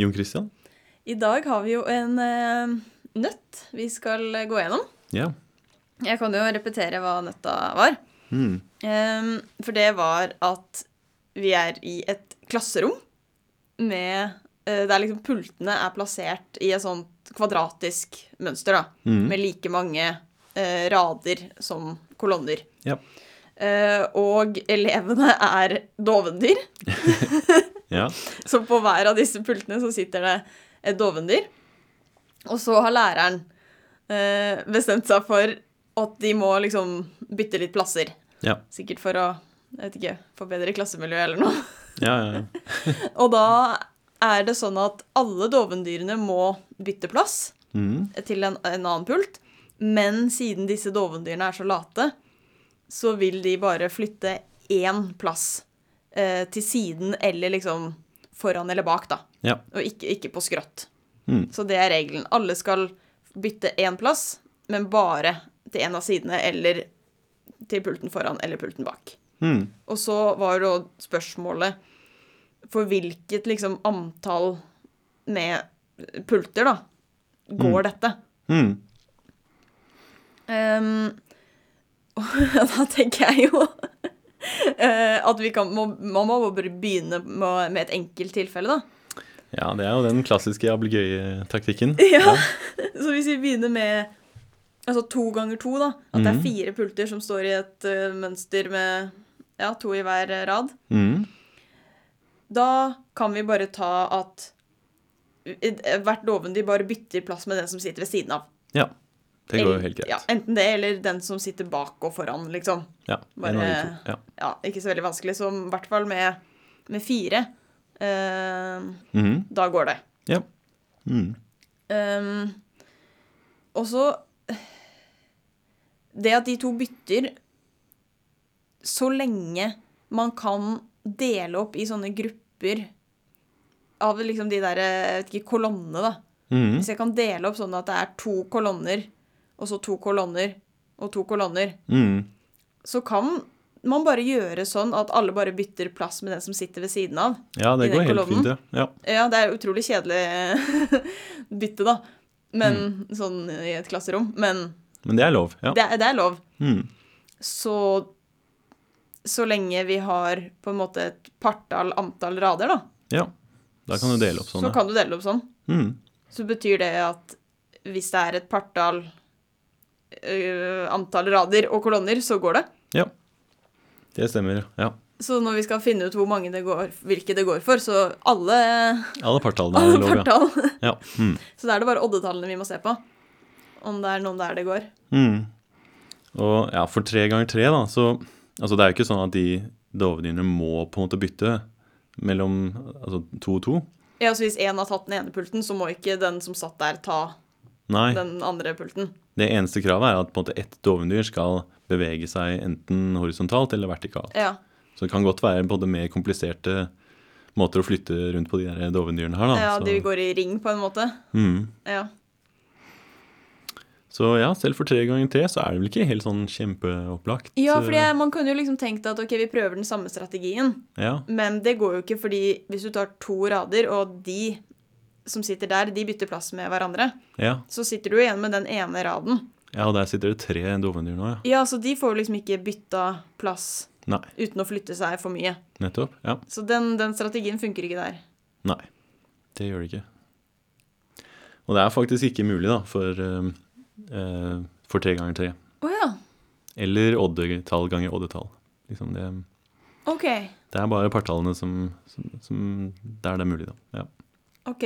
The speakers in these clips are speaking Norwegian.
Jon Christian? I dag har vi jo en eh, nøtt vi skal gå gjennom. Ja. Jeg kan jo repetere hva nøtta var. Mm. For det var at vi er i et klasserom med eh, Der liksom pultene er plassert i et sånt kvadratisk mønster, da. Mm. Med like mange eh, rader som kolonner. Ja. Og elevene er dovendyr. ja. Så på hver av disse pultene så sitter det et dovendyr. Og så har læreren eh, bestemt seg for at de må liksom bytte litt plasser. Ja. Sikkert for å jeg vet ikke, forbedre klassemiljøet eller noe. Ja, ja, ja. Og da er det sånn at alle dovendyrene må bytte plass Mm. til en, en annen pult. Men siden disse dovendyrene er så late, så vil de bare flytte én plass eh, til siden eller liksom foran eller bak, da. Ja. Og ikke, ikke på skrått. Mm. Så det er regelen. Alle skal bytte én plass, men bare til en av sidene eller til pulten foran eller pulten bak. Mm. Og så var jo spørsmålet for hvilket liksom antall med pulter, da, går dette? Mm. Um, og da tenker jeg jo at vi kan må, Man må bare begynne med, med et enkelt tilfelle, da. Ja, det er jo den klassiske ablegøye-taktikken. Ja. Så hvis vi begynner med altså to ganger to, da, at det er Mhm. fire pulter som står i et uh, mønster med ja, to i hver eh, rad, Mm. da kan vi bare ta at eh, hvert dovendyr bare bytter plass med den som sitter ved siden av. Ja. Det går jo helt greit. Ja, enten det eller den som sitter bak og foran, liksom. Ja, Bare-. Ja. Ja, ikke så veldig vanskelig. Så i hvert fall med, med fire. eh, -hmm. da går det. ja. Mm. Um, og så Det at de to bytter Så lenge man kan dele opp i sånne grupper av liksom de der jeg vet ikke, kolonnene, da. Mhm. Hvis jeg kan dele opp sånn at det er to kolonner, og så to kolonner, og to kolonner, Mm. så kan man bare gjøre sånn at alle bare bytter plass med den som sitter ved siden av. Ja, det går helt kolonnen. fint, ja. ja. Ja, det er utrolig kjedelig bytte, da. Men sånn i et klasserom. Men Men det er lov. Ja. det, det er lov. Mm. Så så lenge vi har på en måte et partall antall rader, da, ja. Da kan du dele opp sånn. så ja. kan du dele opp sånn. Mm. Så betyr det at hvis det er et partall antall rader og kolonner, så går det. Ja. Det stemmer, ja. Så når vi skal finne ut hvor mange det går, hvilke det går for, så alle, Alle partallene er lov, ja. ja. Mm. Så da er det bare oddetallene vi må se på. Om det er noen der det går. Mm. Og ja, for tre ganger tre, da, så Altså, det er jo ikke sånn at de dovedyrene må på en måte bytte mellom altså, to og to. Ja, så Hvis én har tatt den ene pulten, så må ikke den som satt der, ta Nei. den andre pulten. Det eneste kravet er at på en måte ett dovendyr skal bevege seg enten horisontalt eller vertikalt. Ja. Så det kan godt være både mer kompliserte måter å flytte rundt på de der dovendyrene her, da. ja, så, de går i ring, på en måte. mm. Ja. så ja, selv for tre ganger tre så er det vel ikke helt sånn kjempeopplagt. Ja, for man kunne jo liksom tenkt at ok, vi prøver den samme strategien, Ja. men det går jo ikke fordi hvis du tar to rader, og de som sitter der, de bytter plass med hverandre, Ja. så sitter du igjen med den ene raden. ja, og der sitter det tre dovendyr nå, ja. Ja, så de får liksom ikke bytta plass Nei, uten å flytte seg for mye. nettopp. Ja. Så den, den strategien funker ikke der. Nei, det gjør det ikke. Og det er faktisk ikke mulig, da, for, eh, for tre ganger tre. Oh, ja. Eller oddetall ganger oddetall. Liksom det, OK. det er bare partallene som, som, som Der det er mulig, da. Ja. OK.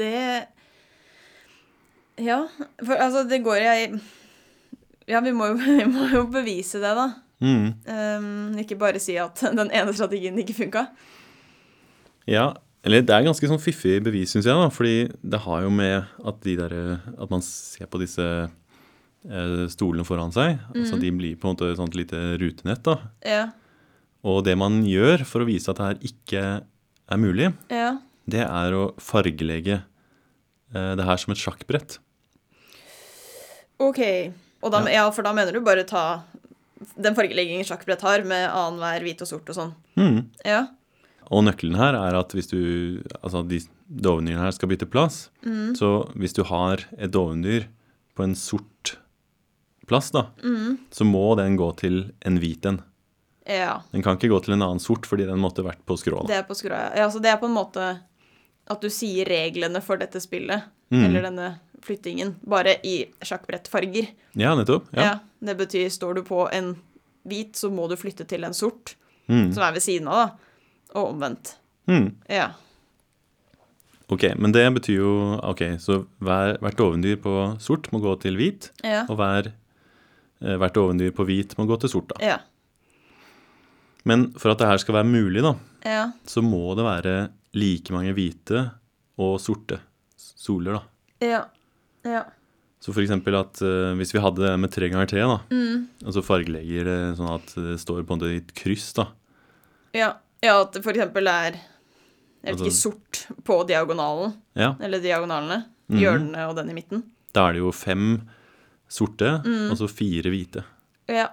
Det Ja, for altså, det går jeg Ja, vi må jo, vi må jo bevise det, da. Mm. Um, ikke bare si at den ene strategien ikke funka. ja. Eller det er ganske sånn fiffig bevis, syns jeg, da. Fordi det har jo med at de der At man ser på disse eh, stolene foran seg. Altså de blir på en måte et sånt lite rutenett, da. Ja. Og det man gjør for å vise at det her ikke er mulig, Ja. det er å fargelegge det her som et sjakkbrett. OK. Og da, ja. for da mener du bare ta den fargeleggingen sjakkbrett har, med annenhver hvit og sort og sånn. Mm. Ja. og nøkkelen her er at hvis du Altså de dovendyrene her skal bytte plass, Mm. så hvis du har et dovendyr på en sort plass, da, så må den gå til en hvit en. Ja. Den kan ikke gå til en annen sort fordi den måtte vært på skrå. Det er på skrå, ja. ja. Så det er på en måte at du sier reglene for dette spillet, Mm. eller denne flyttingen, bare i sjakkbrettfarger. Ja, nettopp. Ja. Ja. Det betyr står du på en hvit, så må du flytte til en sort, Mm. som er ved siden av, da. Og omvendt. Mm. Ja. Ok, men det betyr jo Ok, så hver, hvert ovendyr på sort må gå til hvit, Ja. og hver, eh, hvert ovendyr på hvit må gå til sort, da. Ja. Men for at det her skal være mulig, da, Ja. så må det være like mange hvite og sorte soler, da. Ja. Ja. Så for eksempel at uh, hvis vi hadde det med tre ganger tre, da, Mm. og så fargelegger det sånn at det står på en måte i et kryss, da. Ja. ja, at det for eksempel er jeg vet Altså- ikke, sort på diagonalen, Ja, eller diagonalene. Hjørnene og den i midten. da er det jo fem sorte, Mm. og så fire hvite. Ja.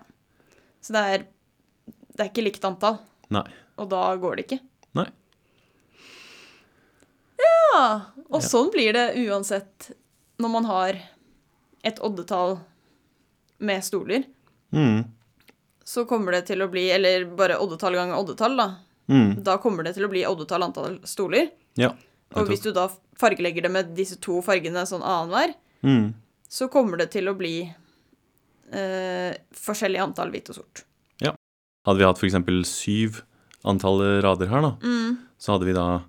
Så det er Det er ikke likt antall, Nei. og da går det ikke. Nei. Og Ja. sånn blir det uansett når man har et oddetall med stoler. Mm. Så kommer det til å bli Eller bare oddetall ganger oddetall, da. Mm. Da kommer det til å bli oddetall antall stoler. Ja. Og hvis du da fargelegger det med disse to fargene sånn annenhver, Mm. så kommer det til å bli eh, forskjellig antall hvit og sort. Ja. Hadde vi hatt f.eks. syv antall rader her, da, Mm, så hadde vi da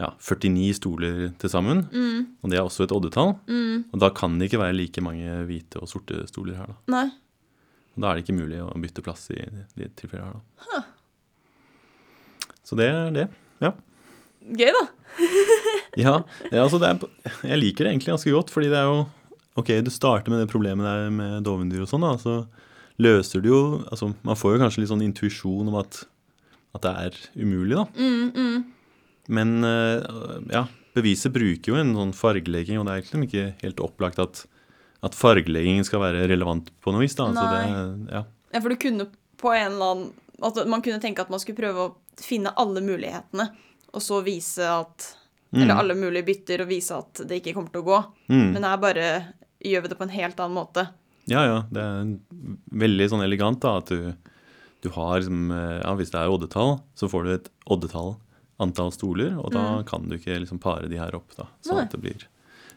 ja, 49 stoler til sammen. mm, Og det er også et oddetall. mm. Og da kan det ikke være like mange hvite og sorte stoler her, da. Nei. Og da er det ikke mulig å bytte plass i de tilfellene her, da. Så det er det. Ja. Gøy, da. Ja, ja altså det er, jeg liker det egentlig ganske godt, fordi det er jo Ok, du starter med det problemet der med dovendyr og sånn, da. Så løser du jo Altså, man får jo kanskje litt sånn intuisjon om at, at det er umulig, da. Mm, mm. Men eh, ja, beviset bruker jo en sånn fargelegging, og det er egentlig ikke helt opplagt at, at fargeleggingen skal være relevant på noe vis. da. Altså det, ja. Ja, for du kunne på en eller annen at Man kunne tenke at man skulle prøve å finne alle mulighetene, og så vise at Mm. Eller alle mulige bytter, og vise at det ikke kommer til å gå. Mm. Men her bare gjør vi det på en helt annen måte. Ja, ja. Det er veldig sånn elegant da, at du, du har liksom Ja, hvis det er oddetall, så får du et oddetall antall stoler, og da kan du ikke liksom pare de her opp, da, sånn Mm. At det blir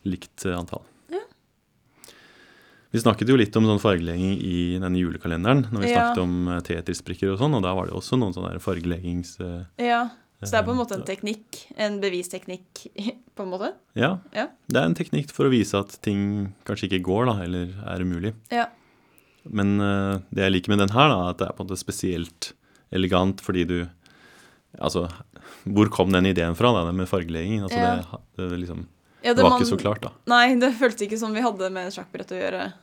likt eh, antall. Ja. Vi snakket jo litt om sånn fargelegging i denne julekalenderen, når vi Ja. snakket om eh, Tetris-brikker og sånn, og da var det også noen sånne fargeleggings... eh, Ja, Så det er på en måte en teknikk. En bevisteknikk, på en måte. Ja, Ja. det er en teknikk for å vise at ting kanskje ikke går, da, eller er umulig. Ja. Men uh, det jeg liker med den her, da, at det er på en måte spesielt elegant fordi du Altså, hvor kom den ideen fra, da, med fargelegging? Altså, Ja. det, det, liksom, Ja, det var man- ikke så klart, da. Nei, det føltes ikke som vi hadde med sjakkbrett å gjøre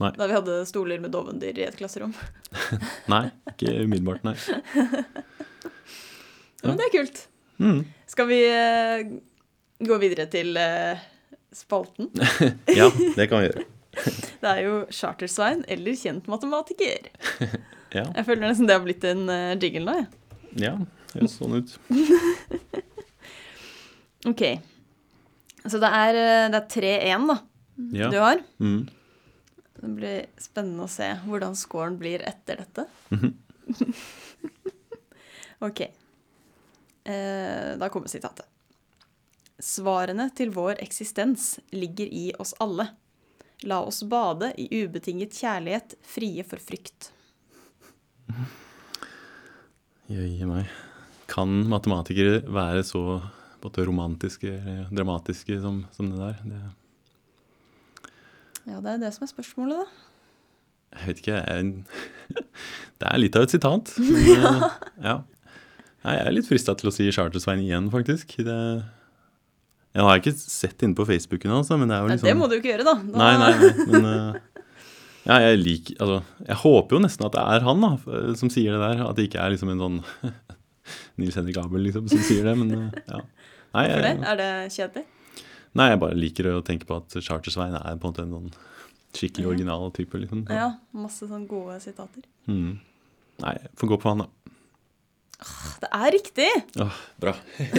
Nei. da vi hadde stoler med dovendyr i et klasserom. Nei, ikke umiddelbart, nei. Men det er kult. Mm. Skal vi uh, gå videre til uh, spalten? Ja, det kan vi gjøre. Det er jo Charter-Svein eller kjent matematiker. Ja, Jeg føler nesten det har blitt en uh, jingle nå, jeg. ja høres sånn ut. OK. Så det er, eh, det er 3-1, da, Ja. du har. Mm. Det blir spennende å se hvordan scoren blir etter dette. Mhm. OK. Eh, da kommer sitatet. Svarene til vår eksistens ligger i oss alle. La oss bade i ubetinget kjærlighet, frie for frykt. Jøye meg. Kan matematikere være så både romantiske eller dramatiske som, som det der? Det, Ja, det er det som er spørsmålet, da. jeg vet ikke, jeg, det er litt av et sitat. Men, eh, ja. Nei, Jeg er litt frista til å si Chartersvein igjen, faktisk. Det, jeg har ikke sett inne på Facebooken hans, men det er jo Nei, liksom det må du ikke gjøre, da. da Nei, nei, nei, men eh, ja, jeg liker Altså, jeg håper jo nesten at det er han da, som sier det der. At det ikke er liksom en sånn Nils Henrik Abel liksom, som sier det, men eh, ja. Nei, Hvorfor det? Er det kjedelig? nei, jeg bare liker å tenke på at Chartersveien er på en måte en sånn skikkelig Ja. original type, liksom. Ja, masse sånn gode sitater. Mm. Nei, får gå på han, da. Det er riktig! Åh, bra.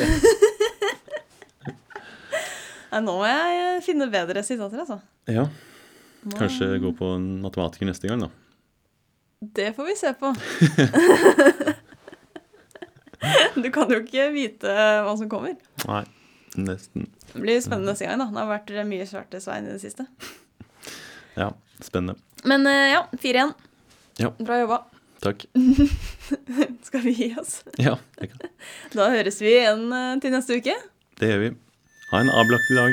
Nei, nå må jeg finne bedre sitater, altså. Ja, kanskje gå på en matematiker neste gang, da. Det får vi se på. du kan jo ikke vite hva som kommer. Nei, nesten. Det blir spennende neste gang, da. Det har vært mye svarte Svein i det siste. Ja, spennende. Men eh, ja, 4-1. Ja. Bra jobba. Takk. Skal vi gi oss? Ja, det, kan. Da høres vi igjen eh, til neste uke. det gjør vi. Ha en avlagt dag.